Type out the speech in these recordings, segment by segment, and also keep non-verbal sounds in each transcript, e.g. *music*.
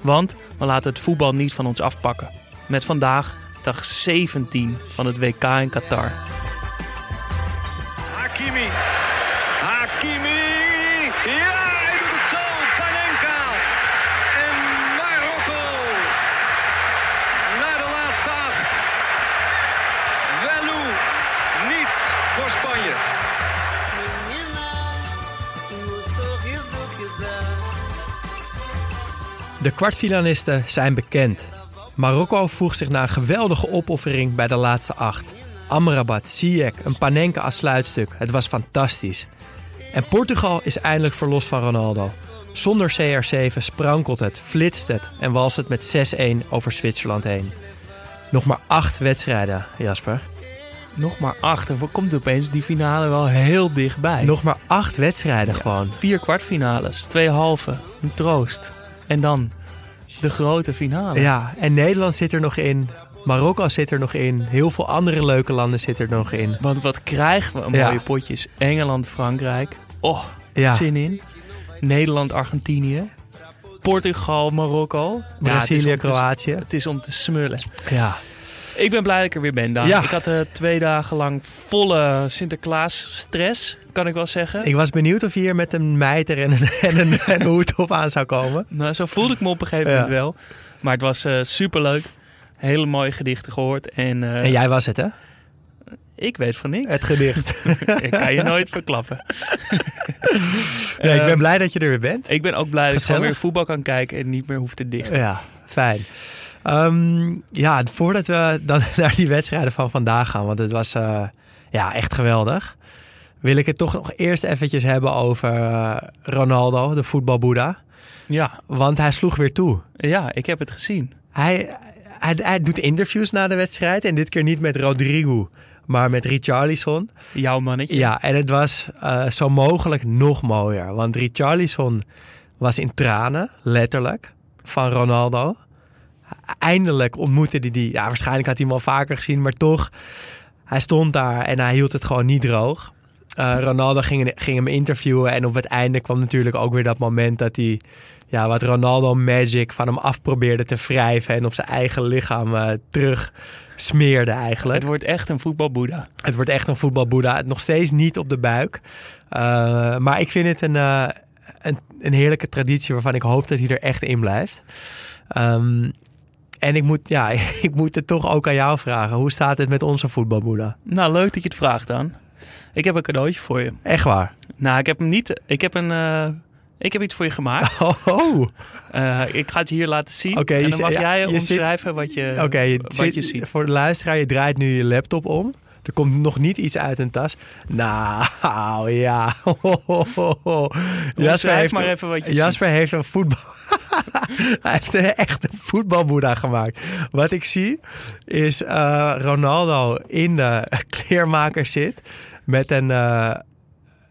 Want we laten het voetbal niet van ons afpakken. Met vandaag dag 17 van het WK in Qatar. Hakimi. De kwartfinalisten zijn bekend. Marokko voegt zich na een geweldige opoffering bij de laatste acht. Amrabat, Ziyech, een Panenka als sluitstuk. Het was fantastisch. En Portugal is eindelijk verlost van Ronaldo. Zonder CR7 sprankelt het, flitst het en walst het met 6-1 over Zwitserland heen. Nog maar acht wedstrijden, Jasper. Nog maar acht. En komt opeens die finale wel heel dichtbij. Nog maar acht wedstrijden gewoon. vier kwartfinales, twee halve, een troost. En dan de grote finale. Ja, en Nederland zit er nog in. Marokko zit er nog in. Heel veel andere leuke landen zitten er nog in. Want wat krijgen we een Ja. mooie potjes. Engeland, Frankrijk. Oh, Ja. zin in. Nederland, Argentinië. Portugal, Marokko. Brazilië, Kroatië. Het is om te smullen. Ja. Ik ben blij dat ik er weer ben, Daan. Ja. Ik had eh, twee dagen lang volle Sinterklaas-stress, kan ik wel zeggen. Ik was benieuwd of je hier met een mijter en een, en een, *laughs* en een hoed op aan zou komen. Nou, zo voelde ik me op een gegeven Ja. moment wel. Maar het was super superleuk. Hele mooie gedichten gehoord. En, eh, En jij was het, hè? ik weet van niks. Het gedicht. *laughs* ik kan je nooit verklappen. *laughs* Nee, ik Eh, ben blij dat je er weer bent. Ik ben ook blij dat ik gewoon weer voetbal kan kijken en niet meer hoef te dichten. Ja, fijn. Ehm, ja, voordat we dan *laughs* naar die wedstrijden van vandaag gaan, want het was eh, ja, echt geweldig. Wil ik het toch nog eerst eventjes hebben over eh, Ronaldo, de voetbalboeddha. Ja, Want hij sloeg weer toe. ja, ik heb het gezien. Hij, hij, hij doet interviews na de wedstrijd. En dit keer niet met Rodrigo, maar met Richarlison. Jouw mannetje. Ja, en het was eh, zo mogelijk nog mooier. Want Richarlison was in tranen, letterlijk, van Ronaldo. Eindelijk ontmoette hij die. Ja, waarschijnlijk had hij hem al vaker gezien, maar toch. Hij stond daar en hij hield het gewoon niet droog. Eh, Ronaldo ging, ging hem interviewen en op het einde kwam natuurlijk ook weer dat moment dat hij ja, wat Ronaldo Magic van hem af probeerde te wrijven en op zijn eigen lichaam eh, terug smeerde eigenlijk. Het wordt echt een voetbalboeddha. Het wordt echt een voetbalboeddha. Nog steeds niet op de buik. Uh, maar ik vind het een, een, een, heerlijke traditie waarvan ik hoop dat hij er echt in blijft. Um, en ik moet, ja, *laughs* ik moet het toch ook aan jou vragen. Hoe staat het met onze voetbalboeddha? Nou, leuk dat je het vraagt dan. Ik heb een cadeautje voor je. Echt waar? Nou, ik heb hem niet. Ik heb een. Uh, ik heb iets voor je gemaakt. *laughs* Oh. Uh, ik ga het hier laten zien. Okay, en dan mag ja, jij je omschrijven zit, wat je, okay, je wat zit, je ziet. Voor de luisteraar, je draait nu je laptop om. Er komt nog niet iets uit een tas. Nou, *laughs* ja. Jasper heeft, maar even wat je Jasper ziet. heeft een voetbal... *laughs* Hij heeft een echte voetbalboeddha gemaakt. Wat ik zie is uh, Ronaldo in de kleermaker zit met een, uh,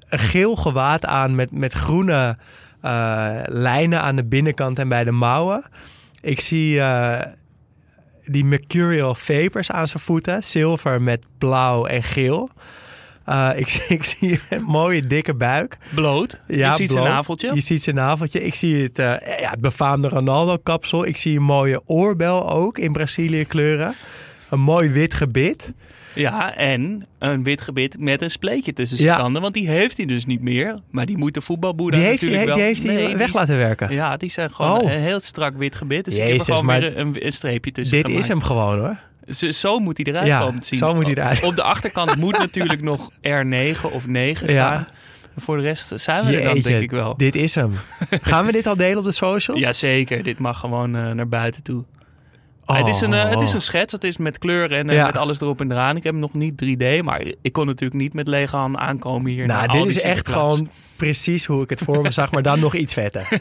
een geel gewaad aan met, met groene uh, lijnen aan de binnenkant en bij de mouwen. Ik zie die Mercurial Vapors aan zijn voeten. Zilver met blauw en geel. Uh, ik, *laughs* ik, zie een mooie dikke buik. Bloot. Ja, je ziet bloot. zijn naveltje. Je ziet zijn naveltje. Ik zie het, uh, ja, het befaamde Ronaldo-kapsel. Ik zie een mooie oorbel ook in Brazilië kleuren. Een mooi wit gebit. Ja, en een wit gebit met een spleetje tussen zijn Ja. tanden. Want die heeft hij dus niet meer. Maar die moet de Die heeft hij, natuurlijk die wel... heeft hij weg die- laten werken. Ja, die zijn gewoon Oh. een heel strak wit gebit. Dus ik Jezus, heb er gewoon weer een, een streepje tussen Dit gemaakt. is hem gewoon hoor. Zo, zo moet hij eruit Ja, komen te zien. zo moet hij eruit. Op de achterkant moet *laughs* natuurlijk nog R9 of 9 Ja. staan. En voor de rest zijn we er dan, denk ik wel. Dit is hem. *laughs* Gaan we dit al delen op de socials? Jazeker, dit mag gewoon eh, naar buiten toe. Het, is een, eh, Oh. het is een schets, het is met kleuren en eh, Ja. met alles erop en eraan. Ik heb hem nog niet 3D, maar ik kon natuurlijk niet met lege handen aankomen hier. Nou, dit is echt gewoon precies hoe ik het voor me zag, maar dan nog iets vetter. *laughs*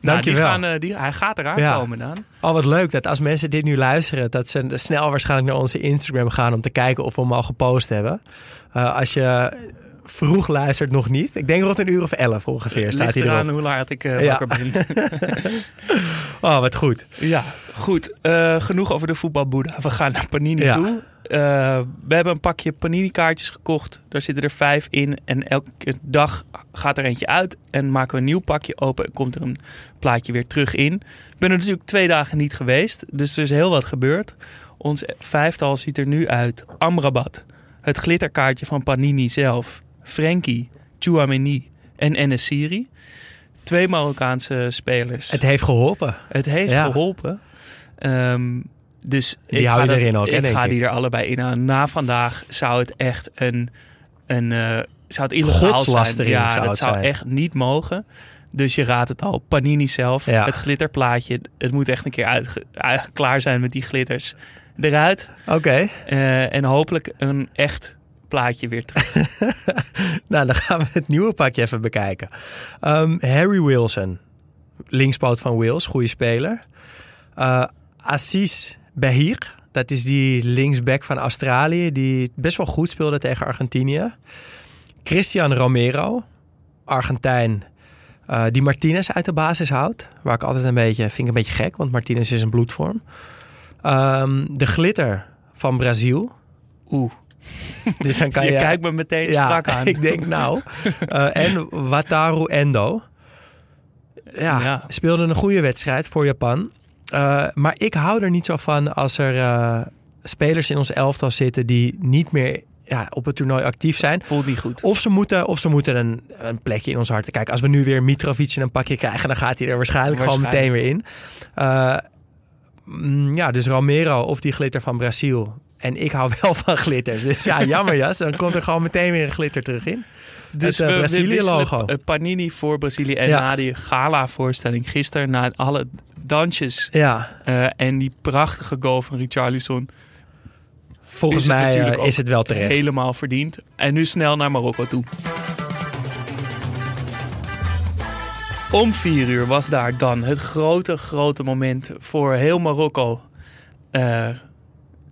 Nou, Dankjewel. die gaan, eh, die, hij gaat eraan Ja. komen dan. Oh, wat leuk dat als mensen dit nu luisteren, dat ze snel waarschijnlijk naar onze Instagram gaan om te kijken of we hem al gepost hebben. Als je vroeg luistert, nog niet. Ik denk rond een uur of elf ongeveer staat Ligt hij eraan erop. hoe laat ik Ja. wakker ben. *laughs* *laughs* Oh, wat goed. ja, goed. Eh, genoeg over de voetbalboeddha. We gaan naar Panini Ja. toe. Eh, we hebben een pakje Panini kaartjes gekocht. Daar zitten er vijf in. En elke dag gaat er eentje uit. En maken we een nieuw pakje open. En komt er een plaatje weer terug in. Ik ben er natuurlijk twee dagen niet geweest. Dus er is heel wat gebeurd. Ons vijftal ziet er nu uit. Amrabat. Het glitterkaartje van Panini zelf. Frenkie. Chouameni en Enesiri. Twee Marokkaanse spelers. Het heeft geholpen. Het heeft Ja. geholpen. Ehm, dus Die ik hou ga je dat- erin ook, Ik ga ik. die er allebei in aan. Na vandaag zou het echt een, een eh, zou het illegaal zijn. Ja, zou dat het zou zijn. echt niet mogen. Dus je raadt het al, Panini zelf, Ja. het glitterplaatje. Het moet echt een keer uit, klaar zijn met die glitters eruit. Oké, Eh, en hopelijk een echt plaatje weer terug. *laughs* nou dan gaan we het nieuwe pakje even bekijken. Ehm, Harry Wilson, linkspoot van Wales, goede speler. Eh Assis Behir, dat is die linksback van Australië, die best wel goed speelde tegen Argentinië. Christian Romero, Argentijn, eh, die Martinez uit de basis houdt. Waar ik altijd een beetje, vind ik een beetje gek, want Martinez is een bloedvorm. Ehm, de glitter van Brazil. Oeh, *laughs* Dus dan kan je je, kijkt me meteen strak aan. *laughs* ik denk nou. Eh, en Wataru Endo. Ja, Ja. speelde een goede wedstrijd voor Japan. Eh, maar ik hou er niet zo van als er eh, spelers in ons elftal zitten die niet meer ja, op het toernooi actief zijn. Voelt niet goed. Of ze moeten, of ze moeten een, een plekje in ons hart. Kijk, als we nu weer Mitrovic in een pakje krijgen, dan gaat hij er waarschijnlijk, gewoon meteen weer in. Eh, mm, ja, dus Romero of die glitter van Brazil. En ik hou wel *laughs* van glitters. Dus ja, jammer jas. Dan komt er gewoon meteen weer een glitter terug in. Dus het, eh, we- we Brazilië-logo. eh, Panini voor Brazilië. En Ja. na die gala-voorstelling gisteren, na alle dansjes Ja, eh, en die prachtige goal van Richarlison, volgens Is mij eh, is het wel terecht. helemaal verdiend. En nu snel naar Marokko toe. Om vier uur was daar dan het grote, grote moment voor heel Marokko eh,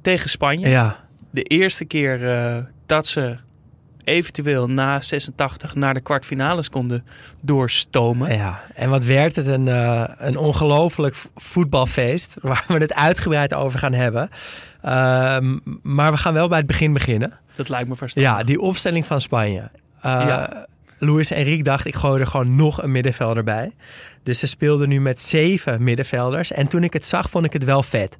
tegen Spanje. Ja, De eerste keer eh, dat ze eventueel na 86 naar de kwartfinales konden doorstomen. ja. En wat werd het een, eh, een ongelooflijk voetbalfeest. Waar we het uitgebreid over gaan hebben. Ehm, maar we gaan wel bij het begin beginnen. Dat lijkt me verstandig. Ja, die opstelling van Spanje. Uh, Ja. Luis Enrique dacht, ik gooi er gewoon nog een middenvelder bij. Dus ze speelden nu met zeven middenvelders. En toen ik het zag, vond ik het wel vet.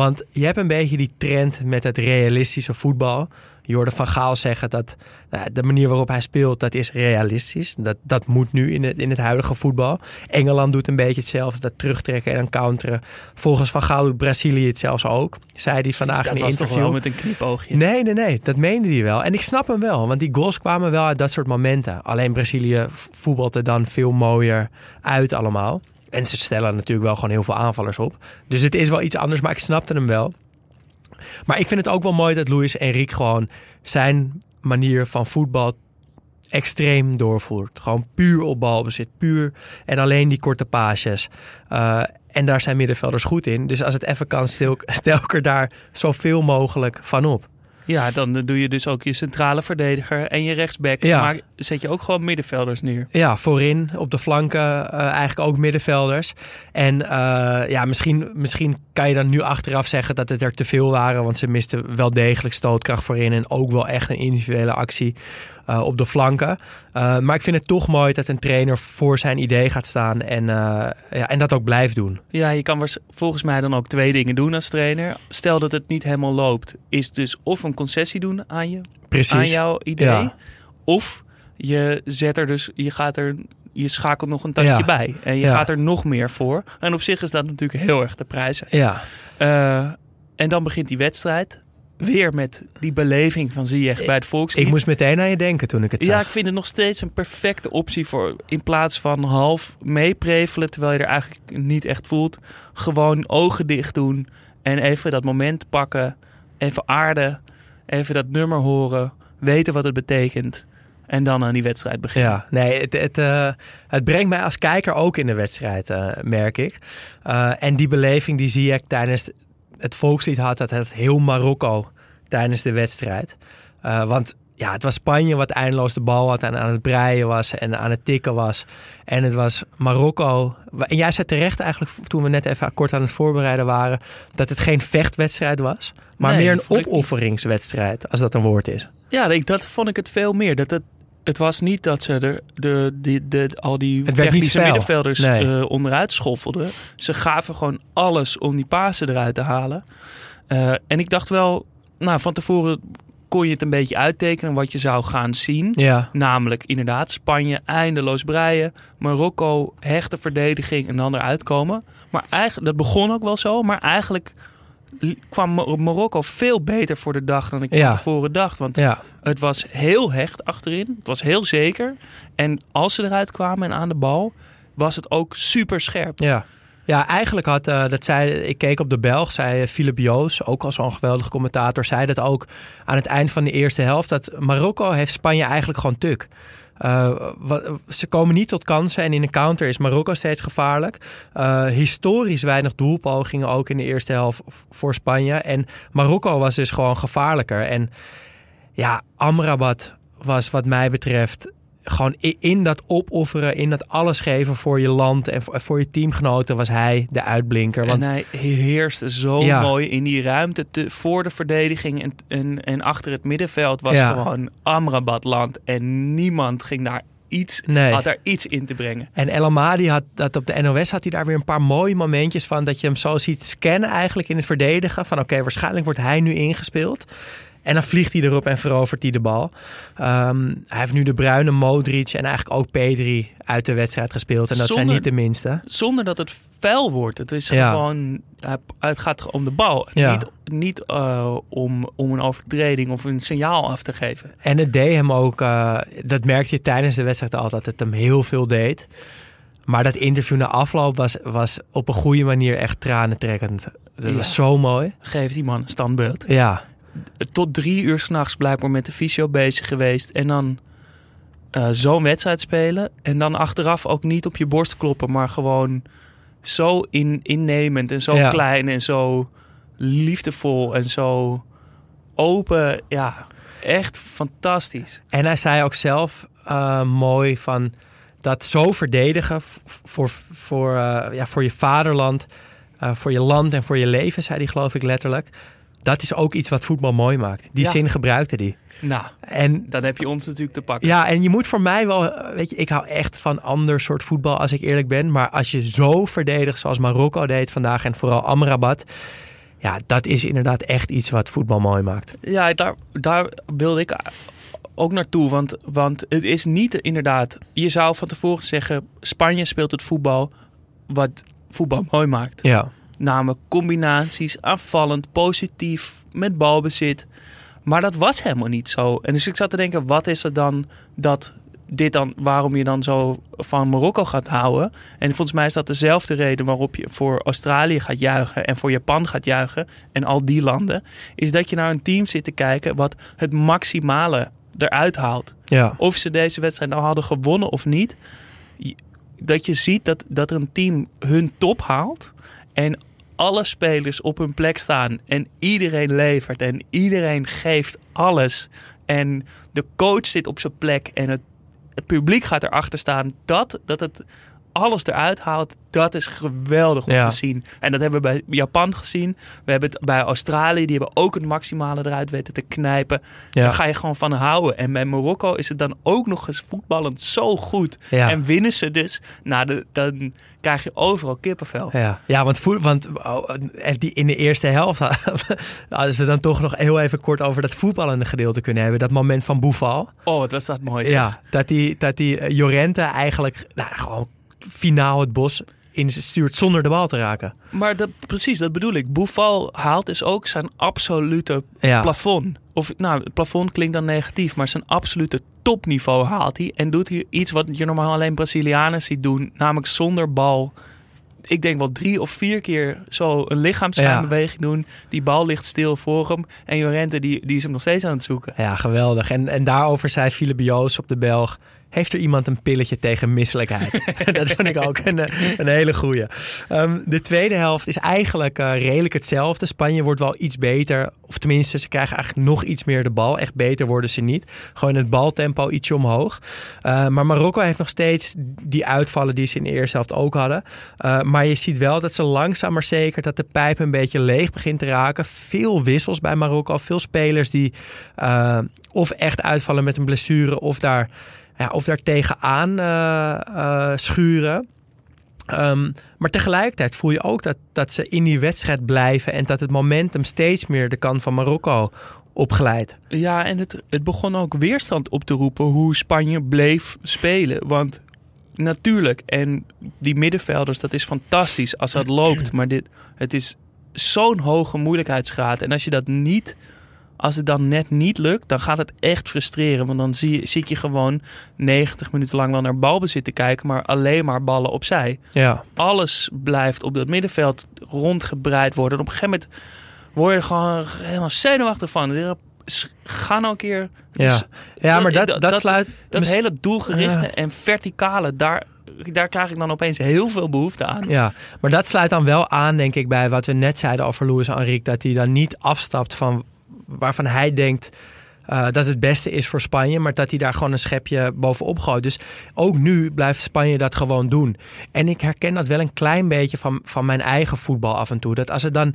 Want je hebt een beetje die trend met het realistische voetbal. Je hoorde Van Gaal zeggen dat nou, de manier waarop hij speelt, dat is realistisch. Dat, dat moet nu in het, in het huidige voetbal. Engeland doet een beetje hetzelfde, dat terugtrekken en dan counteren. Volgens Van Gaal doet Brazilië het zelfs ook. Zei hij vandaag dat in een was toch interview. wel met een knipoogje. Nee, nee, nee. Dat meende hij wel. En ik snap hem wel. Want die goals kwamen wel uit dat soort momenten. Alleen Brazilië voetbalt er dan veel mooier uit allemaal. En ze stellen natuurlijk wel gewoon heel veel aanvallers op. Dus het is wel iets anders, maar ik snapte hem wel. Maar ik vind het ook wel mooi dat Luis Enrique gewoon zijn manier van voetbal extreem doorvoert. Gewoon puur op balbezit, puur en alleen die korte paasjes. Eh, en daar zijn middenvelders goed in. Dus als het even kan, stel, stel ik er daar zoveel mogelijk van op. Ja, dan eh, doe je dus ook je centrale verdediger en je rechtsback. Ja. Maar zet je ook gewoon middenvelders neer. Ja, voorin, op de flanken, eh, eigenlijk ook middenvelders. En eh, ja, misschien, misschien kan je dan nu achteraf zeggen dat het er te veel waren. Want ze misten wel degelijk stootkracht voorin. En ook wel echt een individuele actie eh, op de flanken. Eh, maar ik vind het toch mooi dat een trainer voor zijn idee gaat staan. En, eh, ja, en dat ook blijft doen. Ja, je kan volgens mij dan ook twee dingen doen als trainer. Stel dat het niet helemaal loopt, is dus of een concessie doen aan, je, Precies. aan jouw idee. Ja. Of je zet er dus, je gaat er, je schakelt nog een tandje Ja. bij. En je Ja. gaat er nog meer voor. En op zich is dat natuurlijk heel erg te prijzen. Ja, Eh, en dan begint die wedstrijd. weer met die beleving van Ziyech bij het volkslied. Ik moest meteen aan je denken toen ik het zag. Ja, ik vind het nog steeds een perfecte optie voor in plaats van half meeprevelen, terwijl je er eigenlijk niet echt voelt. Gewoon ogen dicht doen en even dat moment pakken, even aarden, even dat nummer horen, weten wat het betekent en dan aan die wedstrijd beginnen. Ja, nee, het, het, eh, het brengt mij als kijker ook in de wedstrijd, eh, merk ik. Eh, en die beleving die zie ik tijdens het volkslied had, dat het heel Marokko tijdens de wedstrijd. Eh, want ja, het was Spanje wat eindeloos de bal had en aan het breien was en aan het tikken was. En het was Marokko. En jij zei terecht eigenlijk toen we net even kort aan het voorbereiden waren, dat het geen vechtwedstrijd was, maar Nee, meer een opofferingswedstrijd, als dat een woord is. Ja, ik, dat vond ik het veel meer. Dat het, het was niet dat ze de, de, de, de, al die technische middenvelders Nee. eh, onderuit schoffelden. Ze gaven gewoon alles om die pasen eruit te halen. Eh, en ik dacht wel, nou, van tevoren kon je het een beetje uittekenen wat je zou gaan zien. Ja, Namelijk inderdaad Spanje eindeloos breien. Marokko hechte verdediging en dan eruit komen. Maar eigenlijk, dat begon ook wel zo. Maar eigenlijk li- kwam Mar- Marokko veel beter voor de dag dan ik Ja. van tevoren dacht. Want ja. het was heel hecht achterin. Het was heel zeker. En als ze eruit kwamen en aan de bal, was het ook super scherp. Ja. Ja, eigenlijk had, eh, dat zei, ik keek op de Belg, zei Philip Joos, ook al zo'n geweldige commentator, zei dat ook aan het eind van de eerste helft, dat Marokko heeft Spanje eigenlijk gewoon tuk. Eh, wa- ze komen niet tot kansen en in de counter is Marokko steeds gevaarlijk. Eh, historisch weinig doelpogingen ook in de eerste helft voor Spanje. En Marokko was dus gewoon gevaarlijker. En ja, Amrabat was wat mij betreft gewoon in dat opofferen, in dat alles geven voor je land en voor, je teamgenoten was hij de uitblinker. Want En hij heerste zo Ja. mooi in die ruimte te- voor de verdediging en, en, en achter het middenveld was Ja. gewoon Amrabatland. En niemand ging daar iets, Nee. had daar iets in te brengen. En El Amadi had dat op de NOS had hij daar weer een paar mooie momentjes van dat je hem zo ziet scannen eigenlijk in het verdedigen van oké waarschijnlijk wordt hij nu ingespeeld. En dan vliegt hij erop en verovert hij de bal. Ehm, hij heeft nu de bruine Modric en eigenlijk ook Pedri uit de wedstrijd gespeeld. En dat zijn niet de minste. Zonder dat het vuil wordt. Het is Ja. gewoon, het gaat om de bal. Ja. Niet, niet eh, om, om een overtreding of een signaal af te geven. En het deed hem ook, eh, dat merkte je tijdens de wedstrijd al, dat het hem heel veel deed. Maar dat interview na afloop was, was op een goede manier echt tranentrekkend. Dat Ja. was zo mooi. Geeft die man een standbeeld. Ja, tot drie uur s'nachts blijkbaar met de fysio bezig geweest. En dan eh, zo'n wedstrijd spelen. En dan achteraf ook niet op je borst kloppen, maar gewoon zo in, innemend en zo Ja. klein en zo liefdevol en zo open. Ja, echt fantastisch. En hij zei ook zelf eh, mooi van dat zo verdedigen voor, voor, eh, ja, voor je vaderland, voor je land en voor je leven, zei hij geloof ik letterlijk. Dat is ook iets wat voetbal mooi maakt. Die Ja. zin gebruikte hij. Nou, En dan heb je ons natuurlijk te pakken. ja, en je moet voor mij wel, weet je, ik hou echt van ander soort voetbal als ik eerlijk ben. Maar als je zo verdedigt zoals Marokko deed vandaag en vooral Amrabat, ja, dat is inderdaad echt iets wat voetbal mooi maakt. Ja, daar, daar wilde ik ook naartoe. Want, want het is niet inderdaad... Je zou van tevoren zeggen... Spanje speelt het voetbal wat voetbal mooi maakt. Ja, Namelijk combinaties, aanvallend, positief, met balbezit. Maar dat was helemaal niet zo. En dus ik zat te denken, wat is er dan dat dit dan, waarom je dan zo van Marokko gaat houden? En volgens mij is dat dezelfde reden waarop je voor Australië gaat juichen en voor Japan gaat juichen en al die landen. Is dat je naar een team zit te kijken wat het maximale eruit haalt. ja, Of ze deze wedstrijd nou hadden gewonnen of niet. Dat je ziet dat, dat er een team hun top haalt. En alle spelers op hun plek staan. En iedereen levert. En iedereen geeft alles. En de coach zit op zijn plek. En het, het publiek gaat erachter staan. Dat, dat het alles eruit haalt. Dat is geweldig om Ja. te zien. En dat hebben we bij Japan gezien. We hebben het bij Australië. Die hebben ook het maximale eruit weten te knijpen. ja. Daar ga je gewoon van houden. En bij Marokko is het dan ook nog eens voetballend zo goed. Ja. En winnen ze dus. Nou, de, dan krijg je overal kippenvel. Ja, ja want, voet, want oh, eh, die in de eerste helft, *laughs* als we dan toch nog heel even kort over dat voetballende gedeelte kunnen hebben. Dat moment van Boeval. Oh, wat was dat mooi. zeg. Ja, dat die, dat die eh, Jorente eigenlijk nou, gewoon finaal het bos instuurt zonder de bal te raken. Maar dat, precies, dat bedoel ik. Boufal haalt dus ook zijn absolute Ja. plafond. Of nou, het plafond klinkt dan negatief, maar zijn absolute topniveau haalt hij. En doet hij iets wat je normaal alleen Brazilianen ziet doen, namelijk zonder bal. Ik denk wel drie of vier keer zo een lichaamsbeweging doen. Die bal ligt stil voor hem. En Jorente die, die is hem nog steeds aan het zoeken. Ja, geweldig. En, en daarover zei Philip Joos op de Belg... Heeft er iemand een pilletje tegen misselijkheid? *laughs* *laughs* dat vond ik ook een, een hele goeie. Ehm, de tweede helft is eigenlijk eh, redelijk hetzelfde. Spanje wordt wel iets beter. Of tenminste, ze krijgen eigenlijk nog iets meer de bal. Echt beter worden ze niet. Gewoon het baltempo ietsje omhoog. Eh, maar Marokko heeft nog steeds die uitvallen die ze in de eerste helft ook hadden. Eh, maar je ziet wel dat ze langzaam maar zeker... dat de pijp een beetje leeg begint te raken. Veel wissels bij Marokko. Veel spelers die of echt uitvallen met een blessure... of daar of daar tegenaan eh, eh, schuren. Ehm, maar tegelijkertijd voel je ook dat, dat ze in die wedstrijd blijven en dat het momentum steeds meer de kant van Marokko opglijdt. Ja, en het, het begon ook weerstand op te roepen hoe Spanje bleef spelen. Want natuurlijk, en die middenvelders, dat is fantastisch als dat loopt. Maar dit, het is zo'n hoge moeilijkheidsgraad. En als je dat niet, als het dan net niet lukt, dan gaat het echt frustreren. Want dan zie, je- zie ik je gewoon 90 minuten lang wel naar balbezit te kijken, maar alleen maar ballen opzij Ja, alles blijft op dat middenveld rondgebreid worden. En op een gegeven moment word je er gewoon helemaal zenuwachtig van. Ga nou een keer. Het ja. is- ja maar dat, dat, sluit... Dat hele doelgerichte Ja. en verticale, daar, daar krijg ik dan opeens heel veel behoefte aan. Ja, maar dat sluit dan wel aan, denk ik, bij wat we net zeiden over Luis Enrique. Dat hij dan niet afstapt van waarvan hij denkt eh, dat het beste is voor Spanje. Maar dat hij daar gewoon een schepje bovenop gooit. Dus ook nu blijft Spanje dat gewoon doen. En ik herken dat wel een klein beetje van, van mijn eigen voetbal af en toe. Dat als het dan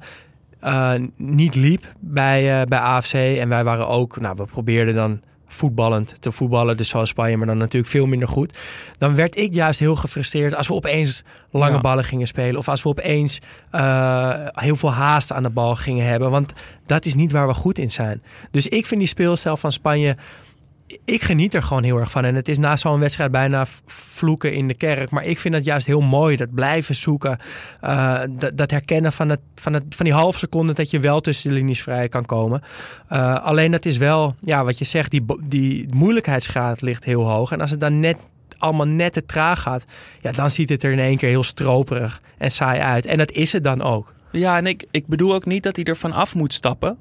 eh, niet liep bij, eh, bij AFC. En wij waren ook, nou, we probeerden dan voetballend te voetballen. Dus zoals Spanje, maar dan natuurlijk veel minder goed. Dan werd ik juist heel gefrustreerd als we opeens lange Ja. ballen gingen spelen. Of als we opeens eh, heel veel haast aan de bal gingen hebben. Want dat is niet waar we goed in zijn. Dus ik vind die speelstijl van Spanje... Ik geniet er gewoon heel erg van. En het is na zo'n wedstrijd bijna vloeken in de kerk. Maar ik vind het juist heel mooi. Dat blijven zoeken. eh, dat, dat herkennen van, het, van, het, van die halve seconde dat je wel tussen de linies vrij kan komen. Eh, alleen dat is wel, ja, wat je zegt, die, die moeilijkheidsgraad ligt heel hoog. En als het dan net allemaal net te traag gaat, ja, dan ziet het er in één keer heel stroperig en saai uit. En dat is het dan ook. Ja, en ik, ik bedoel ook niet dat hij er van af moet stappen.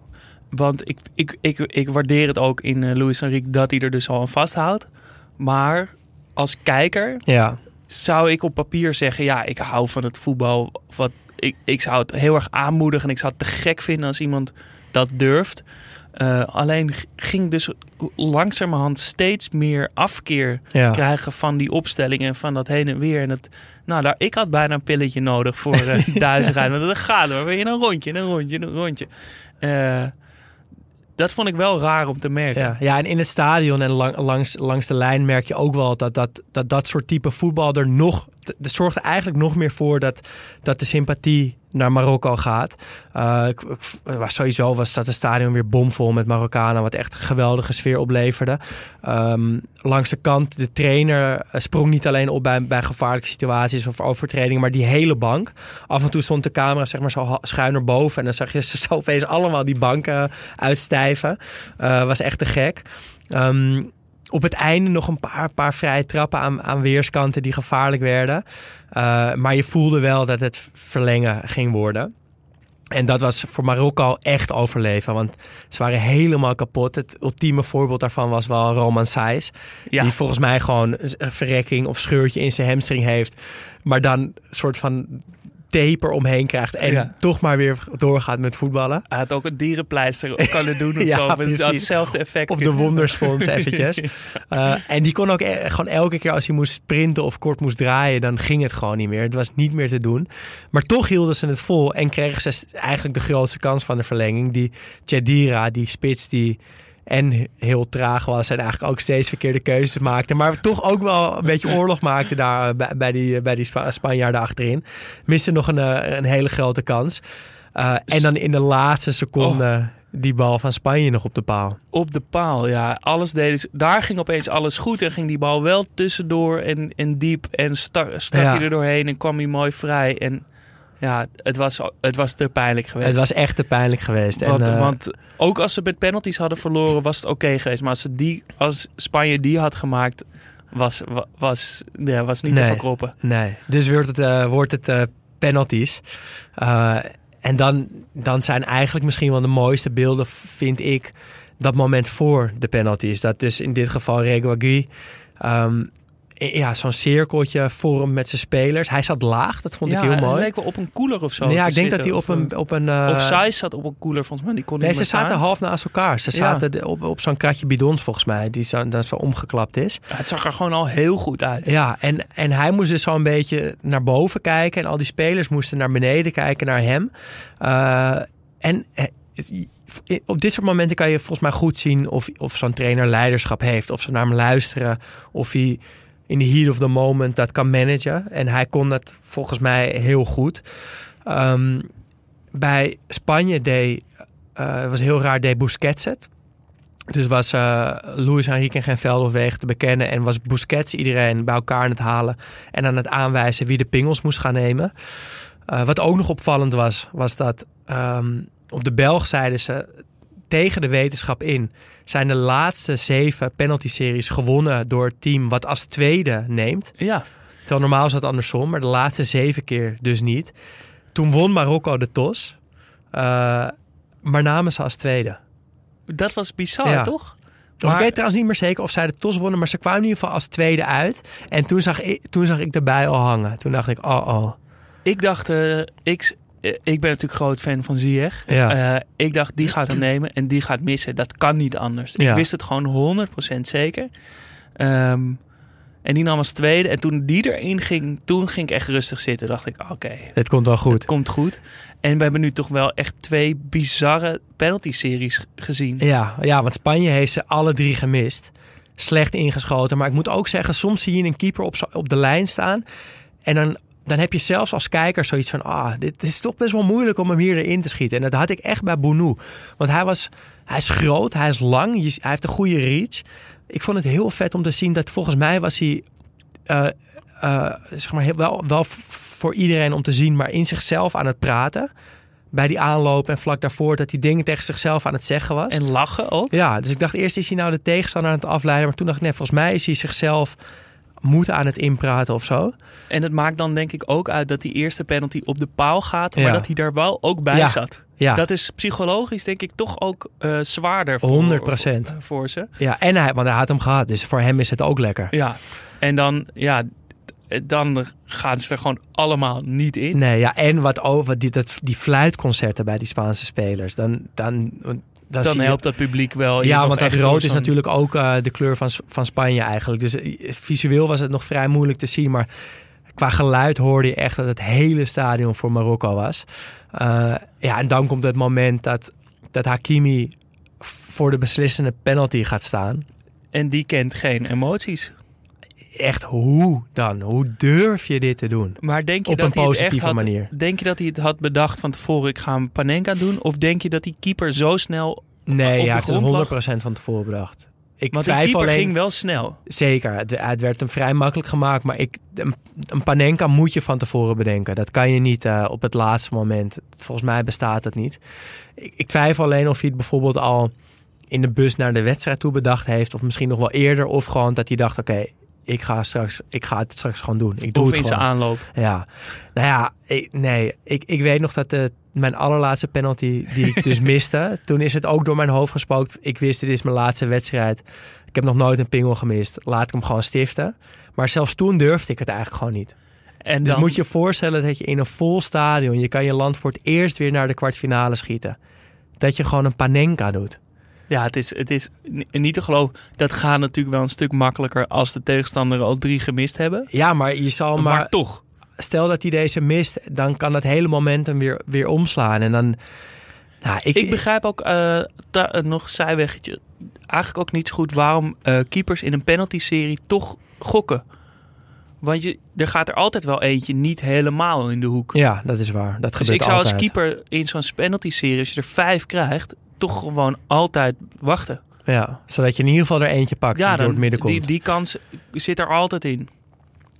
Want ik, ik, ik, ik waardeer het ook in eh, Luis Enrique dat hij er dus al aan vasthoudt. Maar als kijker Ja, zou ik op papier zeggen: ja, ik hou van het voetbal. Wat, ik, ik zou het heel erg aanmoedigen en ik zou het te gek vinden als iemand dat durft. Eh, alleen ging dus langzamerhand steeds meer afkeer ja. krijgen van die opstellingen en van dat heen en weer. En het, nou, daar, ik had bijna een pilletje nodig voor *laughs* uh, duizendheid. Want dat gaat hoor. Weer een rondje, een rondje, een rondje. Eh, dat vond ik wel raar om te merken. Ja, ja, en in het stadion en lang- langs, langs de lijn merk je ook wel dat dat, dat, dat soort type voetbal er nog. Dat zorgt eigenlijk nog meer voor dat, dat de sympathie naar Marokko gaat. Eh, was sowieso was dat het stadion weer bomvol met Marokkanen, wat echt een geweldige sfeer opleverde. Ehm, langs de kant, de trainer eh, sprong niet alleen op bij, bij gevaarlijke situaties of overtredingen, maar die hele bank. Af en toe stond de camera zeg maar zo schuin erboven en dan zag je ze zo opeens allemaal die banken uitstijven. Eh, was echt te gek. Ehm, op het einde nog een paar, paar vrije trappen aan, aan weerskanten die gevaarlijk werden. Eh, maar je voelde wel dat het verlengen ging worden. En dat was voor Marokko echt overleven. Want ze waren helemaal kapot. Het ultieme voorbeeld daarvan was wel Roman. Ja. Die volgens mij gewoon een verrekking of scheurtje in zijn hamstring heeft. Maar dan een soort van taper omheen krijgt. En Ja. toch maar weer doorgaat met voetballen. Hij had ook een dierenpleister kunnen doen of *laughs* Ja, zo. Precies. hetzelfde effect. Op de *laughs* wonderspons eventjes. Uh, *laughs* en die kon ook e- gewoon elke keer als hij moest sprinten of kort moest draaien, dan ging het gewoon niet meer. Het was niet meer te doen. Maar toch hielden ze het vol en kregen ze eigenlijk de grootste kans van de verlenging. Die Chedira, die spits die en heel traag was en eigenlijk ook steeds verkeerde keuzes maakte. Maar toch ook wel een beetje oorlog maakte daar eh, bij, bij die, bij die Spa- Spanjaarden achterin. Miste nog een, eh, een hele grote kans. Uh, en dan in de laatste seconde die bal van Spanje nog op de paal. Op de paal, ja. Alles deden ze- Daar ging opeens alles goed en ging die bal wel tussendoor en, en diep. En stak, stak Ja. hij er doorheen en kwam hij mooi vrij. En ja, het was, het was te pijnlijk geweest. Het was echt te pijnlijk geweest. En, want, eh, want ook als ze met penalties hadden verloren, was het oké geweest. Maar als, ze die, als Spanje die had gemaakt, was, wa- was, ja, was niet te verkroppen. Nee, dus wordt het, eh, wordt het eh, penalties. En dan, dan zijn eigenlijk misschien wel de mooiste beelden, vind ik, dat moment voor de penalties. Dat dus in dit geval Reguagui ehm, ja, zo'n cirkeltje vormt met zijn spelers. Hij zat laag, dat vond ja, ik heel mooi. leek wel op een koeler of zo. Nee, ja, ik denk dat hij op een... Op een eh, Of zij zat op een koeler, volgens mij. Die kon Nee, niet ze zaten staan. half naast elkaar. Ze zaten op, op zo'n kratje bidons volgens mij, die zo, dat zo omgeklapt is. Ja, het zag er gewoon al heel goed uit. Ja, en, en hij moest dus zo een beetje naar boven kijken. En al die spelers moesten naar beneden kijken naar hem. Eh, en eh, op dit soort momenten kan je volgens mij goed zien of, of zo'n trainer leiderschap heeft. Of ze naar hem luisteren. Of hij in the heat of the moment dat kan managen. En hij kon dat volgens mij heel goed. Ehm, bij Spanje deed, eh, was heel raar, deed Busquets het. Dus was eh Luis Enrique geen Veldweg te bekennen en was Busquets iedereen bij elkaar aan het halen en aan het aanwijzen wie de pingels moest gaan nemen. Eh, wat ook nog opvallend was, was dat ehm, op de Belg zeiden ze tegen de wetenschap in zijn de laatste zeven penalty-series gewonnen door het team wat als tweede neemt. Ja, Terwijl normaal is dat andersom, maar de laatste zeven keer dus niet. Toen won Marokko de TOS, eh, maar namen ze als tweede. dat was bizar, Ja. toch? Of ik weet trouwens niet meer zeker of zij de TOS wonnen, maar ze kwamen in ieder geval als tweede uit. En toen zag ik, toen zag ik erbij al hangen. Toen dacht ik, oh oh. Ik dacht, eh, ik, ik ben natuurlijk groot fan van Ziyech. Ja. Eh, ik dacht, die gaat hem nemen en die gaat missen. Dat kan niet anders. Ja. Ik wist het gewoon 100% zeker. Ehm, en die nam als tweede. En toen die erin ging, toen ging ik echt rustig zitten. Dacht ik, oké, Het komt wel het goed. komt goed. En we hebben nu toch wel echt twee bizarre penalty-series gezien. Ja, ja, want Spanje heeft ze alle drie gemist. Slecht ingeschoten. Maar ik moet ook zeggen, soms zie je een keeper op, op de lijn staan. En dan, dan heb je zelfs als kijker zoiets van... Ah, dit is toch best wel moeilijk om hem hier erin te schieten. En dat had ik echt bij Bounou. Want hij, was, hij is groot, hij is lang, hij heeft een goede reach. Ik vond het heel vet om te zien dat volgens mij was hij... eh, eh, zeg maar heel, wel, wel voor iedereen om te zien, maar in zichzelf aan het praten. Bij die aanloop en vlak daarvoor dat hij dingen tegen zichzelf aan het zeggen was. En lachen ook. Ja, dus ik dacht eerst is hij nou de tegenstander aan het afleiden. Maar toen dacht ik, nee, volgens mij is hij zichzelf moed aan het inpraten of zo. En het maakt dan denk ik ook uit dat die eerste penalty op de paal gaat. Maar Ja. dat hij daar wel ook bij Ja. zat. Ja, Dat is psychologisch denk ik toch ook eh, zwaarder voor, 100%. Voor, voor ze. ja en hij, want hij had hem gehad. Dus voor hem is het ook lekker. Ja, en dan, ja, dan gaan ze er gewoon allemaal niet in. Nee, ja, en wat over die, dat, die fluitconcerten bij die Spaanse spelers. Dan, dan, dan, helpt dat publiek wel. Ja, want dat rood is natuurlijk ook eh, de kleur van, van Spanje eigenlijk. Dus eh, visueel was het nog vrij moeilijk te zien. Maar qua geluid hoorde je echt dat het hele stadion voor Marokko was. Eh, ja, en dan komt het moment dat, dat Hakimi voor de beslissende penalty gaat staan. En die kent geen emoties. Echt, hoe dan? Hoe durf je dit te doen? Maar denk je Op dat een hij het echt positieve had, manier. Denk je dat hij het had bedacht van tevoren, ik ga een Panenka doen? Of denk je dat die keeper zo snel... Nee, op hij de heeft het 100% van tevoren bedacht. Ik Want die twijfel keeper alleen... ging wel snel. Zeker, het, het werd hem vrij makkelijk gemaakt. Maar ik, een, een panenka moet je van tevoren bedenken. Dat kan je niet eh, op het laatste moment. Volgens mij bestaat dat niet. Ik, ik twijfel alleen of hij het bijvoorbeeld al in de bus naar de wedstrijd toe bedacht heeft. Of misschien nog wel eerder. Of gewoon dat hij dacht, oké, ik ga straks, ik ga het straks gewoon doen. Ik doe Of het in zijn aanloop. Ja, nou ja, ik, nee. Ik, ik weet nog dat de, mijn allerlaatste penalty die ik dus *laughs* miste. Toen is het ook door mijn hoofd gespookt. Ik wist, dit is mijn laatste wedstrijd. Ik heb nog nooit een pingel gemist. Laat ik hem gewoon stiften. Maar zelfs toen durfde ik het eigenlijk gewoon niet. En Dus dan, moet je je voorstellen dat je in een vol stadion... je kan je land voor het eerst weer naar de kwartfinale schieten. Dat je gewoon een panenka doet. Ja, het is, het is ni- niet te geloven. Dat gaat natuurlijk wel een stuk makkelijker als de tegenstander al drie gemist hebben. Ja, maar je zal Maar, maar... toch. Stel dat hij deze mist, dan kan dat hele momentum weer, weer omslaan. En dan... Nou, ik, Ik begrijp ook ta- eh, nog zijweggetje. Eigenlijk ook niet zo goed waarom eh, keepers in een penalty-serie toch gokken. Want je, er gaat er altijd wel eentje niet helemaal in de hoek. Ja, dat is waar. Dat dus gebeurt ik zou als keeper in zo'n penalty-serie, als je er vijf krijgt, toch gewoon altijd wachten. Ja, zodat je in ieder geval er eentje pakt die door het midden komt. die, die kans zit er altijd in.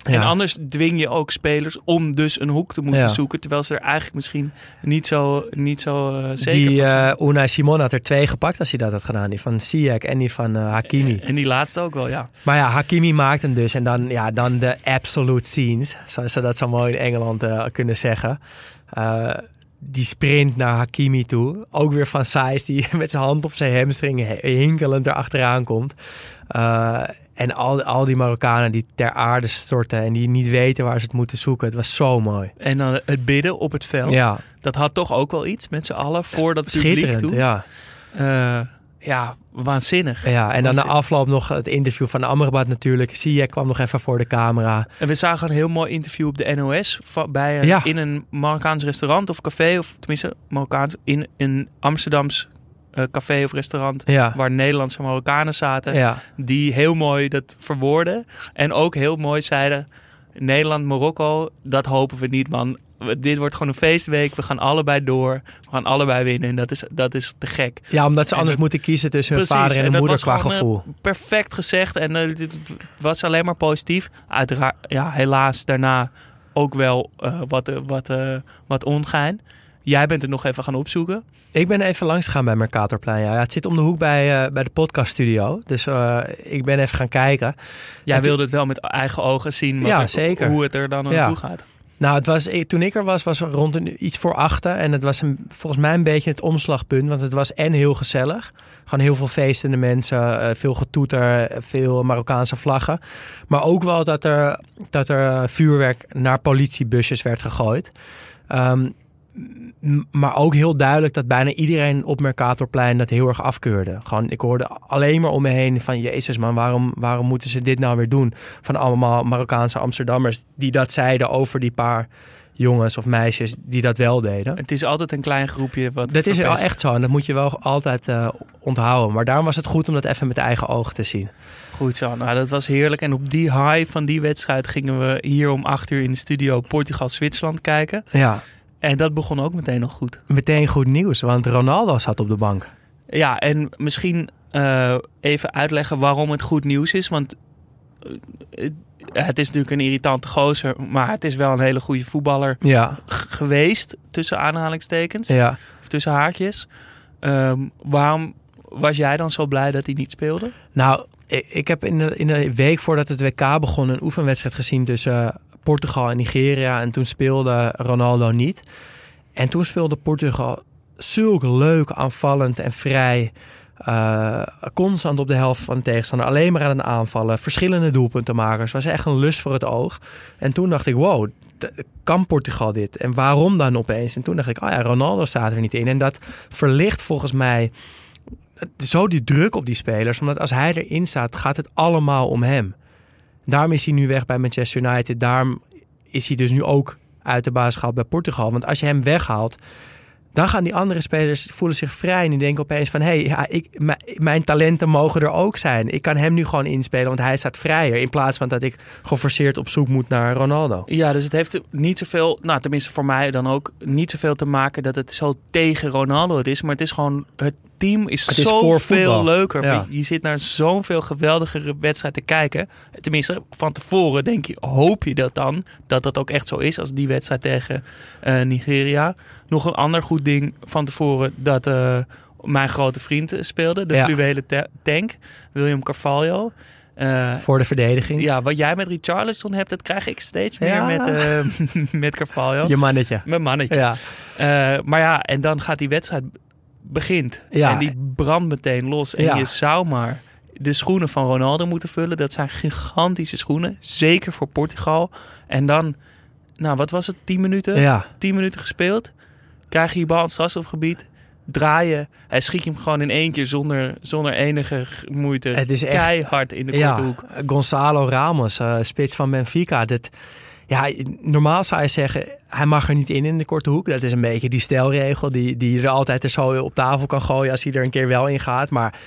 En anders dwing je ook spelers om dus een hoek te moeten Ja. zoeken. Terwijl ze er eigenlijk misschien niet zo, niet zo eh, zeker die van zijn. eh Unai Simon had er twee gepakt als hij dat had gedaan. Die van Ziyech en die van eh, Hakimi. En die laatste ook wel, ja. Maar ja, Hakimi maakt hem dus. En dan, ja, dan de absolute scenes. Zoals ze dat zo mooi in Engeland kunnen zeggen. Die sprint naar Hakimi toe. Ook weer van Saïs die *laughs* met zijn hand op zijn hamstring hinkelend erachteraan komt. Eh, en al, al die Marokkanen die ter aarde storten en die niet weten waar ze het moeten zoeken. Het was zo mooi. En dan het bidden op het veld. Ja, Dat had toch ook wel iets met z'n allen voor dat publiek schitterend. toe. Ja. Eh, ja, waanzinnig. ja, en dan na afloop nog het interview van Amrabat natuurlijk. Ziyech kwam nog even voor de camera. En we zagen een heel mooi interview op de NOS bij een, Ja. in een Marokkaans restaurant of café, of tenminste Marokkaans in een Amsterdams eh, café of restaurant. Ja, Waar Nederlandse Marokkanen zaten. ja. Die heel mooi dat verwoorden. En ook heel mooi zeiden: Nederland, Marokko, dat hopen we niet, man. Dit wordt gewoon een feestweek. We gaan allebei door. We gaan allebei winnen. En dat is, dat is te gek. ja, omdat ze En anders dat- moeten kiezen tussen hun vader en en hun moeder qua eh, gevoel. Perfect gezegd. En eh, dit was alleen maar positief. Uiteraard, ja, helaas daarna ook wel eh, wat, eh, wat, eh, wat ongein. Jij bent het nog even gaan opzoeken. Ik ben even langs gegaan bij Mercatorplein. Ja. Ja, het zit om de hoek bij, eh, bij de podcaststudio. Dus eh, ik ben even gaan kijken. Jij En wilde het wel met eigen ogen zien. Ja, er- zeker. Hoe het er dan Ja. naartoe gaat. Nou, het was, ik- toen ik er was, was het rond een, iets voor achten. En het was een, volgens mij een beetje het omslagpunt. Want het was en heel gezellig. Gewoon heel veel feestende mensen. eh, veel getoeter. eh, Veel Marokkaanse vlaggen. Maar ook wel dat er, dat er eh, vuurwerk naar politiebusjes werd gegooid. Ehm, maar ook heel duidelijk dat bijna iedereen op Mercatorplein dat heel erg afkeurde. Gewoon, ik hoorde alleen maar om me heen van... Jezus man, waarom, waarom moeten ze dit nou weer doen? Van allemaal Marokkaanse Amsterdammers die dat zeiden over die paar jongens of meisjes die dat wel deden. Het is altijd een klein groepje. Wat Dat is wel echt zo en dat moet je wel altijd eh, onthouden. Maar daarom was het goed om dat even met eigen ogen te zien. Goed zo. Nou, dat was heerlijk. En op die high van die wedstrijd gingen we hier om acht uur in de studio Portugal-Zwitserland kijken. Ja, En dat begon ook meteen nog goed. meteen goed nieuws, want Ronaldo zat op de bank. Ja, en misschien eh, even uitleggen waarom het goed nieuws is. Want eh, het- is natuurlijk een irritante gozer, maar het is wel een hele goede voetballer Ja, geweest, tussen aanhalingstekens, ja. of tussen haakjes. Ehm, waarom was jij dan zo blij dat hij niet speelde? Nou, ik, heb in de, in de week voordat het WK begon een oefenwedstrijd gezien tussen Portugal en Nigeria. En toen speelde Ronaldo niet. En toen speelde Portugal zulk leuk, aanvallend en vrij. eh, constant op de helft van de tegenstander. Alleen maar aan het aanvallen. Verschillende doelpuntenmakers. was echt een lust voor het oog. En toen dacht ik, wow, kan Portugal dit? En waarom dan opeens? En toen dacht ik, oh ja, Ronaldo staat er niet in. En dat verlicht volgens mij zo die druk op die spelers. Omdat als hij erin staat, gaat het allemaal om hem. Daarom is hij nu weg bij Manchester United. Daarom is hij dus nu ook uit de basis gehaald bij Portugal. Want als je hem weghaalt, dan gaan die andere spelers voelen zich vrij. En die denken opeens van, hé, hey, ja, ik, mijn talenten mogen er ook zijn. Ik kan hem nu gewoon inspelen, want hij staat vrijer. In plaats van dat ik geforceerd op zoek moet naar Ronaldo. Ja, dus het heeft niet zoveel, nou tenminste voor mij dan ook, niet zoveel te maken dat het zo tegen Ronaldo het is. Maar het is gewoon, het team is, Het is voor zoveel voetbal. leuker. Ja. Je, je zit naar zo'n veel geweldigere wedstrijd te kijken. Tenminste, van tevoren denk je, hoop je dat dan, dat dat ook echt zo is als die wedstrijd tegen eh, Nigeria. Nog een ander goed ding van tevoren dat eh, mijn grote vriend speelde, de Ja. fluwelen ta- tank, William Carvalho. Eh, Voor de verdediging. ja, wat jij met Richarlison hebt, dat krijg ik steeds meer Ja. met, *laughs* met Carvalho. Je mannetje. Mijn mannetje. Ja. Maar ja, en dan gaat die wedstrijd begint. Ja. En die brandt meteen los. En Ja. je zou maar de schoenen van Ronaldo moeten vullen. Dat zijn gigantische schoenen. Zeker voor Portugal. En dan, nou wat was het, 10 minuten? ja. 10 minuten gespeeld. Krijg je je bal in het strafschopgebied. Draaien. Hij schiet hem gewoon in één keer zonder, zonder enige moeite. Het is echt- Keihard in de korte ja, hoek. Gonzalo Ramos, eh, spits van Benfica. Dat, ja, normaal zou je zeggen, hij mag er niet in in de korte hoek. Dat is een beetje die stelregel die, die je er altijd er zo op tafel kan gooien als hij er een keer wel in gaat. Maar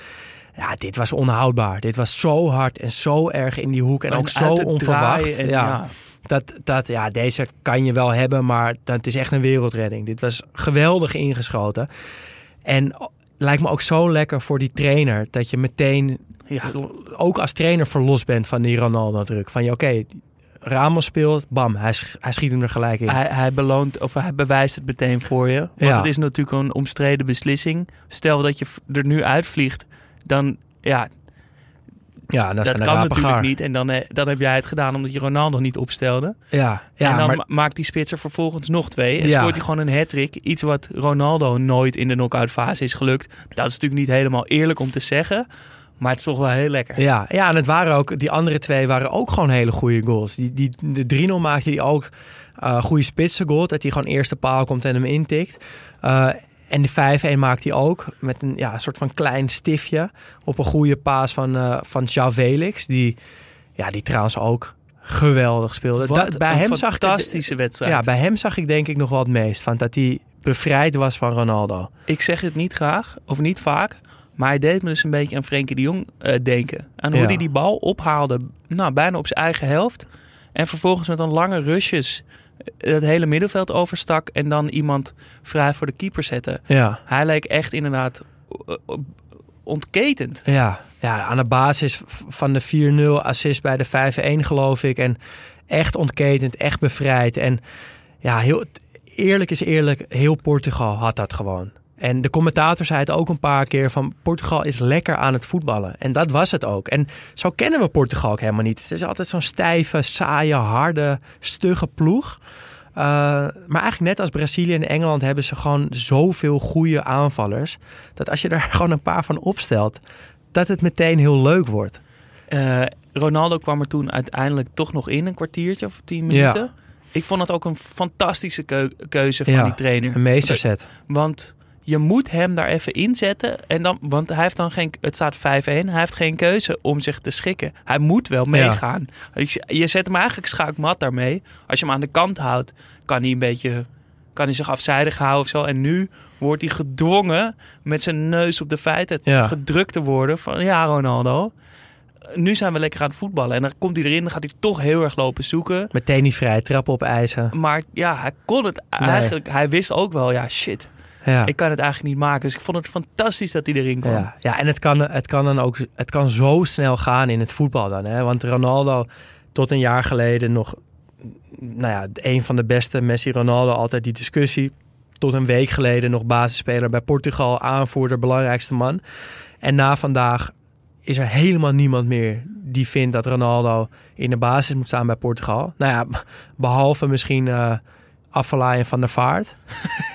ja, dit was onhoudbaar. Dit was zo hard en zo erg in die hoek en, ook zo onverwacht. En, ja. ja. Dat, dat, ja, deze kan je wel hebben, maar dat is echt een wereldredding. Dit was geweldig ingeschoten. En lijkt me ook zo lekker voor die trainer. Dat je meteen, Ja. ook als trainer, verlost bent van die Ronaldo-druk. Van je, oké, Ramos speelt, bam, hij, sch- hij schiet hem er gelijk in. Hij, hij beloont of hij bewijst het meteen voor je. Want Ja. het is natuurlijk een omstreden beslissing. Stel dat je er nu uitvliegt, dan ja, ja, dat, kan natuurlijk gaar. niet. En dan, eh, dan heb jij het gedaan omdat je Ronaldo niet opstelde. Ja, ja en dan maar ma- maakt die spitser vervolgens nog twee. En Ja. scoort hij gewoon een hat-trick. Iets wat Ronaldo nooit in de knock-out fase is gelukt. Dat is natuurlijk niet helemaal eerlijk om te zeggen. Maar het is toch wel heel lekker. Ja, ja, en het waren ook, die andere twee waren ook gewoon hele goede goals. Die, die, de 3-0 maakte hij ook eh goede spitsen goal. Dat hij gewoon eerste paal komt en hem intikt. Eh, en de 5-1 maakt hij ook met een ja, soort van klein stiftje. Op een goede paas van, eh van Felix. Die, ja, die trouwens ook geweldig speelde. Bij een hem zag ik, fantastische wedstrijd. ja, bij hem zag ik denk ik nog wel het meest. Van dat hij bevrijd was van Ronaldo. Ik zeg het niet graag, of niet vaak. Maar hij deed me dus een beetje aan Frenkie de Jong eh, denken. Aan hoe Ja. hij die bal ophaalde, nou, bijna op zijn eigen helft. En vervolgens met een lange rushes eh, het hele middenveld overstak. En dan iemand vrij voor de keeper zette. Ja. Hij leek echt inderdaad eh, ontketend. Ja, ja, aan de basis van de 4-0 assist bij de 5-1 geloof ik. En echt ontketend, echt bevrijd. En ja, heel, eerlijk is eerlijk, heel Portugal had dat gewoon. En de commentator zei het ook een paar keer van Portugal is lekker aan het voetballen. En dat was het ook. En zo kennen we Portugal ook helemaal niet. Het is altijd zo'n stijve, saaie, harde, stugge ploeg. Uh, maar eigenlijk net als Brazilië en Engeland hebben ze gewoon zoveel goede aanvallers. Dat als je daar *laughs* gewoon een paar van opstelt, dat het meteen heel leuk wordt. Uh, Ronaldo kwam er toen uiteindelijk toch nog in, een kwartiertje of tien minuten. Ja. Ik vond het ook een fantastische keu keuze van ja, die trainer. Een meesterzet. Want je moet hem daar even inzetten. En dan, want hij heeft dan geen. Het staat 5-1. Hij heeft geen keuze om zich te schikken. Hij moet wel meegaan. Ja. Je zet hem eigenlijk schaakmat daarmee. Als je hem aan de kant houdt, kan hij een beetje. Kan hij zich afzijdig houden of zo. En nu wordt hij gedwongen met zijn neus op de feiten ja. gedrukt te worden. Van ja, Ronaldo. Nu zijn we lekker aan het voetballen. En dan komt hij erin. Dan gaat hij toch heel erg lopen zoeken. Meteen die vrije trap op eisen. Maar ja, hij kon het nee. eigenlijk. Hij wist ook wel, ja, shit. Ja. Ik kan het eigenlijk niet maken. Dus ik vond het fantastisch dat hij erin kwam. Ja, ja en het kan, het kan dan ook het kan zo snel gaan in het voetbal dan. Hè? Want Ronaldo tot een jaar geleden nog, nou ja, een van de beste. Messi, Ronaldo, altijd die discussie. Tot een week geleden nog basisspeler bij Portugal, aanvoerder, belangrijkste man. En na vandaag is er helemaal niemand meer die vindt dat Ronaldo in de basis moet staan bij Portugal. Nou ja, behalve misschien uh, en Van der Vaart. *laughs*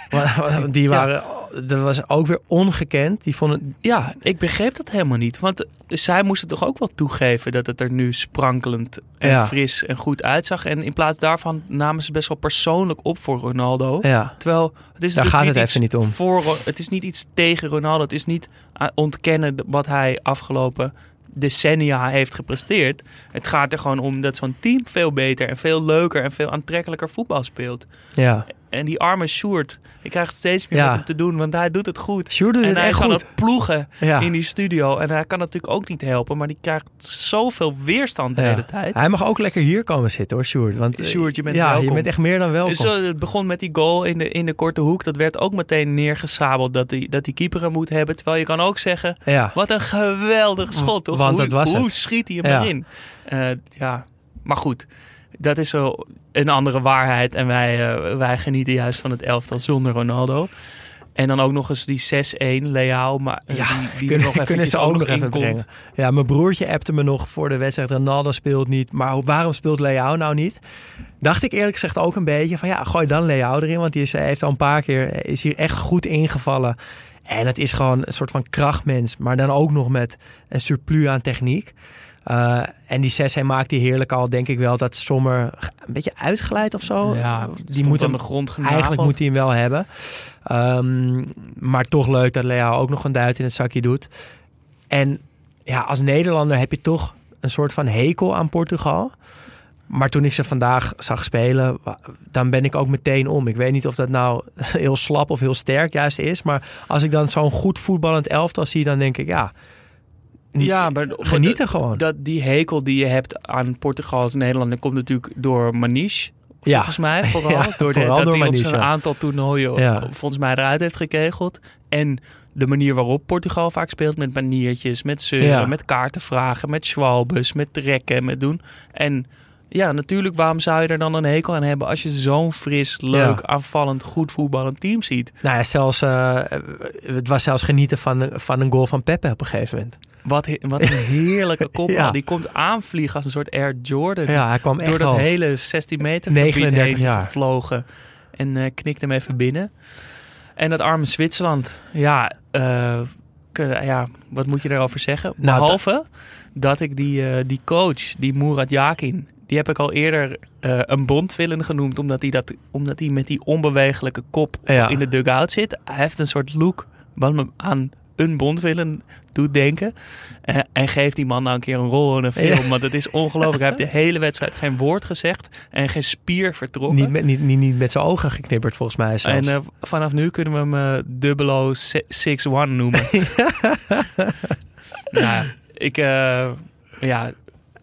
die waren, ja. dat was ook weer ongekend. Die vonden... Ja, ik begreep dat helemaal niet. Want zij moesten toch ook wel toegeven dat het er nu sprankelend en ja. fris en goed uitzag. En in plaats daarvan namen ze best wel persoonlijk op voor Ronaldo. Ja. Terwijl het is daar gaat het even niet om. Voor, het is niet iets tegen Ronaldo. Het is niet ontkennen wat hij afgelopen decennia heeft gepresteerd. Het gaat er gewoon om dat zo'n team veel beter en veel leuker en veel aantrekkelijker voetbal speelt. Ja. En die arme Sjoerd, ik krijg het steeds meer ja. met hem te doen, want hij doet het goed. Sjoerd doet en het hij echt kan goed. het ploegen ja. in die studio. En hij kan natuurlijk ook niet helpen, maar die krijgt zoveel weerstand de ja. hele tijd. Hij mag ook lekker hier komen zitten hoor, Sjoerd. Want Sjoerd, je bent ja, welkom. je bent echt meer dan welkom. Zo, het begon met die goal in de, in de korte hoek. Dat werd ook meteen neergesabeld dat die, dat die keeper hem moet hebben. Terwijl je kan ook zeggen, wat een geweldig schot. Toch? Want hoe, dat was hoe het. schiet hij hem erin? Uh, ja, maar goed. Dat is zo een andere waarheid. En wij, uh, wij genieten juist van het elftal zonder Ronaldo. En dan ook nog eens die 6-1 Leao. Maar uh, ja, die, die *laughs* kunnen, nog kunnen ze ook nog even komt. brengen. Ja, mijn broertje appte me nog voor de wedstrijd. Ronaldo speelt niet. Maar waarom speelt Leao nou niet? Dacht ik eerlijk gezegd ook een beetje van ja, gooi dan Leao erin. Want die is, heeft al een paar keer, is hier echt goed ingevallen. En het is gewoon een soort van krachtmens. Maar dan ook nog met een surplus aan techniek. Uh, en die 6 hij maakt die heerlijk al, denk ik wel dat Sommer een beetje uitgeleid of zo. Ja, die moet aan de grond. Eigenlijk moet hij hem wel hebben. Um, maar toch leuk dat Lea ook nog een duit in het zakje doet. En ja, als Nederlander heb je toch een soort van hekel aan Portugal. Maar toen ik ze vandaag zag spelen, dan ben ik ook meteen om. Ik weet niet of dat nou *laughs* heel slap of heel sterk juist is. Maar als ik dan zo'n goed voetballend elftal zie, dan denk ik ja ja, maar genieten gewoon. Dat, die hekel die je hebt aan Portugal als Nederlander komt natuurlijk door Maniche. Volgens *laughs* ja. mij vooral. Ja, door de, vooral dat door hij ons een aantal toernooien ja. volgens mij eruit heeft gekegeld. En de manier waarop Portugal vaak speelt. Met maniertjes, met zeuren, met kaarten vragen, met schwalbes, met trekken, met doen. En ja, natuurlijk, waarom zou je er dan een hekel aan hebben als je zo'n fris, leuk, Ja. aanvallend, goed voetballend team ziet? Nou ja, zelfs, eh, het was zelfs genieten van, van een goal van Pepe op een gegeven moment. Wat, wat een heerlijke *laughs* kopbal. Ja. Die komt aanvliegen als een soort Air Jordan. Ja, hij kwam echt door dat hele 16 meter 39 gebied heen jaar. gevlogen. En eh knikt hem even binnen. En dat arme Zwitserland. Ja, eh, kun- ja wat moet je daarover zeggen? Nou, Behalve dat ik die, eh, die coach, die Murat Yakin... die heb ik al eerder een bondvillen genoemd... Omdat hij, dat, omdat hij met die onbewegelijke kop Ja. in de dugout zit. Hij heeft een soort look wat me aan een bondvillen doet denken. En, en geeft die man nou een keer een rol in een film. Ja. Want het is ongelooflijk. Hij heeft de *laughs* hele wedstrijd geen woord gezegd. En geen spier vertrokken. Niet met, niet, niet, niet met zijn ogen geknipperd volgens mij zelfs. en eh, vanaf nu kunnen we hem eh Dubbelo 61 noemen. *laughs* ja, ik... eh, ja,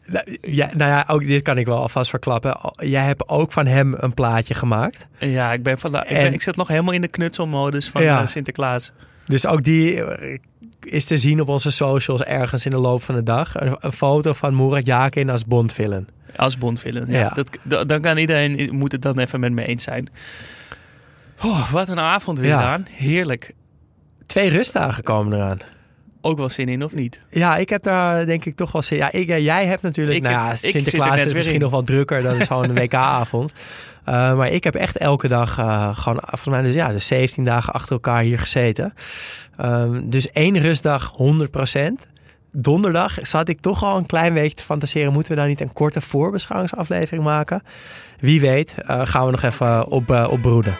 Nou, ja, nou ja, ook dit kan ik wel alvast verklappen. Jij hebt ook van hem een plaatje gemaakt. ja, ik ben vandaag... Ik, En- ben, ik zit nog helemaal in de knutselmodus van Ja. eh, Sinterklaas. Dus ook die eh, is te zien op onze socials ergens in de loop van de dag. Een, een foto van Murat Yakin als Bondvillain. Als bondvillen. Ja, Ja. Dat, da- dan kan iedereen... Moet het dan even met me eens zijn. Oh, wat een avond weer Ja. aan. Heerlijk. Twee rustdagen komen eraan. Ook wel zin in, of niet? Ja, ik heb daar denk ik toch wel zin. Ja, ik, eh, jij hebt natuurlijk. Ik- nou ik er Sinterklaas is misschien in. nog wel drukker. Dat is gewoon een *laughs* WK-avond. Eh, maar ik heb echt elke dag eh, gewoon, volgens mij, dus, ja, dus 17 dagen achter elkaar hier gezeten. Ehm, dus één rustdag 100%. Donderdag zat ik toch al een klein beetje te fantaseren. Moeten we daar niet een korte voorbeschouwingsaflevering maken? Wie weet, eh, gaan we nog even op, eh, opbroeden.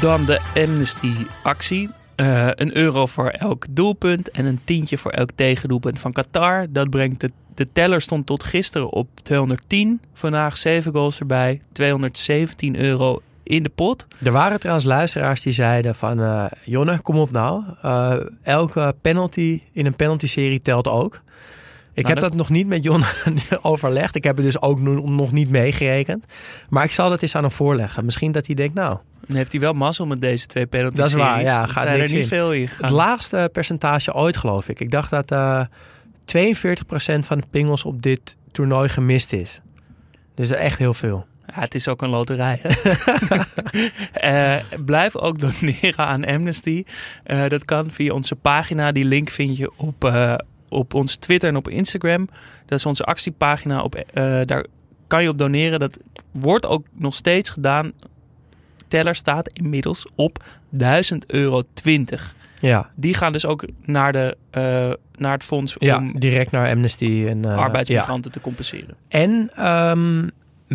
Dan de Amnesty-actie. Eh, een euro voor elk doelpunt en een tientje voor elk tegendoelpunt van Qatar. Dat brengt de, de teller stond tot gisteren op 210. Vandaag 7 goals erbij. 217 euro in de pot. Er waren trouwens luisteraars die zeiden van... eh, Jonne, kom op nou. Eh, elke penalty in een penalty-serie telt ook. Ik Nou, heb dat- dat nog niet met Jonne *laughs* overlegd. Ik heb het dus ook no- nog niet meegerekend. Maar ik zal dat eens aan hem voorleggen. Misschien dat hij denkt, nou... Dan heeft hij wel mazzel met deze twee penalty Dat is waar, ja, gaat zijn er niet in. veel in Het laagste percentage ooit, geloof ik. Ik dacht dat eh 42% van de pingels op dit toernooi gemist is. Dus echt heel veel. Ja, het is ook een loterij. Hè? *laughs* Eh, blijf ook doneren aan Amnesty. Eh, dat kan via onze pagina. Die link vind je op, eh, op onze Twitter en op Instagram. Dat is onze actiepagina. Op, eh, daar kan je op doneren. Dat wordt ook nog steeds gedaan. Teller staat inmiddels op 1000 euro 20. Ja, Die gaan dus ook naar, de, eh, naar het fonds ja om direct naar Amnesty. En, eh, ja. arbeidsmigranten te compenseren. En ehm,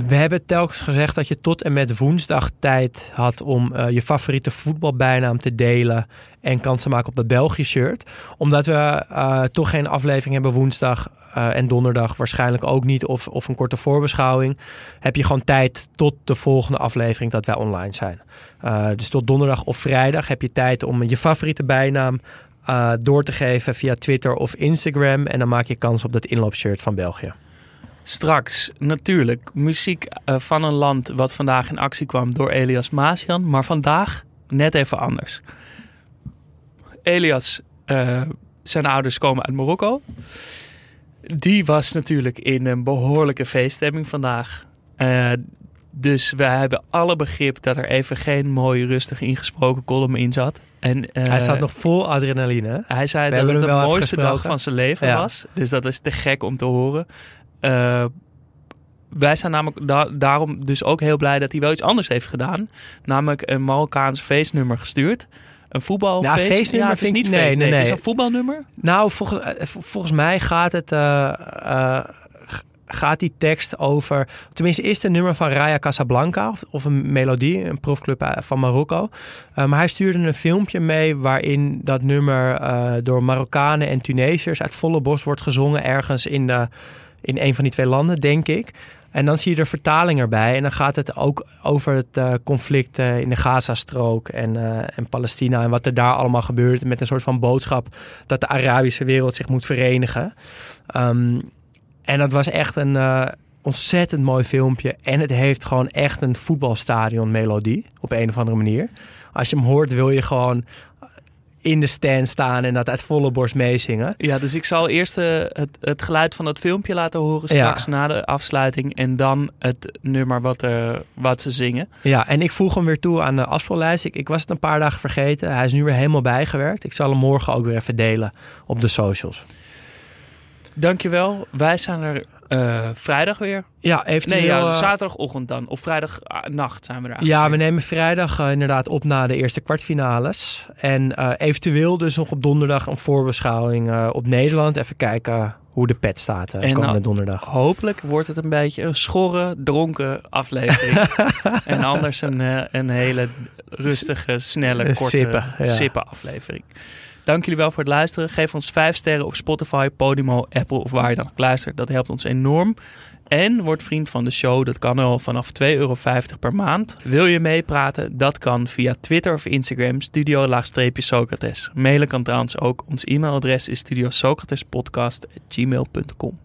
we hebben telkens gezegd dat je tot en met woensdag tijd had om eh, je favoriete voetbalbijnaam te delen en kans te maken op dat België-shirt. Omdat we eh, toch geen aflevering hebben woensdag eh, en donderdag, waarschijnlijk ook niet, of, of een korte voorbeschouwing, heb je gewoon tijd tot de volgende aflevering dat wij online zijn. Dus tot donderdag of vrijdag heb je tijd om je favoriete bijnaam door te geven via Twitter of Instagram. En dan maak je kans op dat inloopshirt van België. Straks natuurlijk muziek eh, van een land wat vandaag in actie kwam door Elias Maasjan. Maar vandaag net even anders. Elias, eh, zijn ouders komen uit Marokko. Die was natuurlijk in een behoorlijke feeststemming vandaag. Eh, dus wij hebben alle begrip dat er even geen mooi rustig ingesproken column in zat. En, Hij staat nog vol adrenaline. hij zei We dat het de mooiste dag van zijn leven Ja. was. Dus dat is te gek om te horen. Eh, wij zijn namelijk da- daarom dus ook heel blij dat hij wel iets anders heeft gedaan. Namelijk een Marokkaans feestnummer gestuurd. Een voetbalfeest. Ja, feestnummer het is vind ik- niet nee, feest. nee, Het is nee. een voetbalnummer. Nou, volgens, eh, vol- volgens mij gaat het. eh, gaat die tekst over. Tenminste, is het een nummer van Raya Casablanca. Of, of een melodie, een profclub van Marokko. Maar hij stuurde een filmpje mee. waarin dat nummer door Marokkanen en Tunesiërs. uit volle bos wordt gezongen. ergens in, de, in een van die twee landen, denk ik. En dan zie je er vertaling erbij. En dan gaat het ook over het eh, conflict eh, in de Gazastrook en, eh, en Palestina. En wat er daar allemaal gebeurt. Met een soort van boodschap dat de Arabische wereld zich moet verenigen. Ehm, en dat was echt een ontzettend mooi filmpje. En het heeft gewoon echt een voetbalstadion melodie. Op een of andere manier. Als je hem hoort, wil je gewoon in de stand staan en dat uit volle borst meezingen. Ja, dus ik zal eerst eh, het, het geluid van dat filmpje laten horen straks na de afsluiting. En dan het nummer wat, er, wat ze zingen. Ja, en ik voeg hem weer toe aan de afspeellijst. Ik, ik was het een paar dagen vergeten. Hij is nu weer helemaal bijgewerkt. Ik zal hem morgen ook weer even delen op de socials. Dankjewel. Wij zijn er eh, vrijdag weer. Ja, eventueel... Nee, ja, eh, zaterdagochtend dan. Of vrijdagnacht zijn we er Ja, we nemen vrijdag eh, inderdaad op na de eerste kwartfinales. En eh, eventueel dus nog op donderdag een voorbeschouwing eh, op Nederland. Even kijken hoe de pet staat eh, En, komende donderdag. Hopelijk wordt het een beetje een schorre, dronken aflevering. *laughs* en anders een, eh, een hele rustige, snelle, korte sippen, ja. sippen aflevering. Dank jullie wel voor het luisteren. Geef ons vijf sterren op Spotify, Podimo, Apple of waar je dan ook luistert. Dat helpt ons enorm. En word vriend van de show. Dat kan al vanaf 2,50 euro per maand. Wil je meepraten? Dat kan via Twitter of Instagram. Studio-Socrates. Mailen kan trouwens ook. Ons e-mailadres is studiosocratespodcast.gmail.com.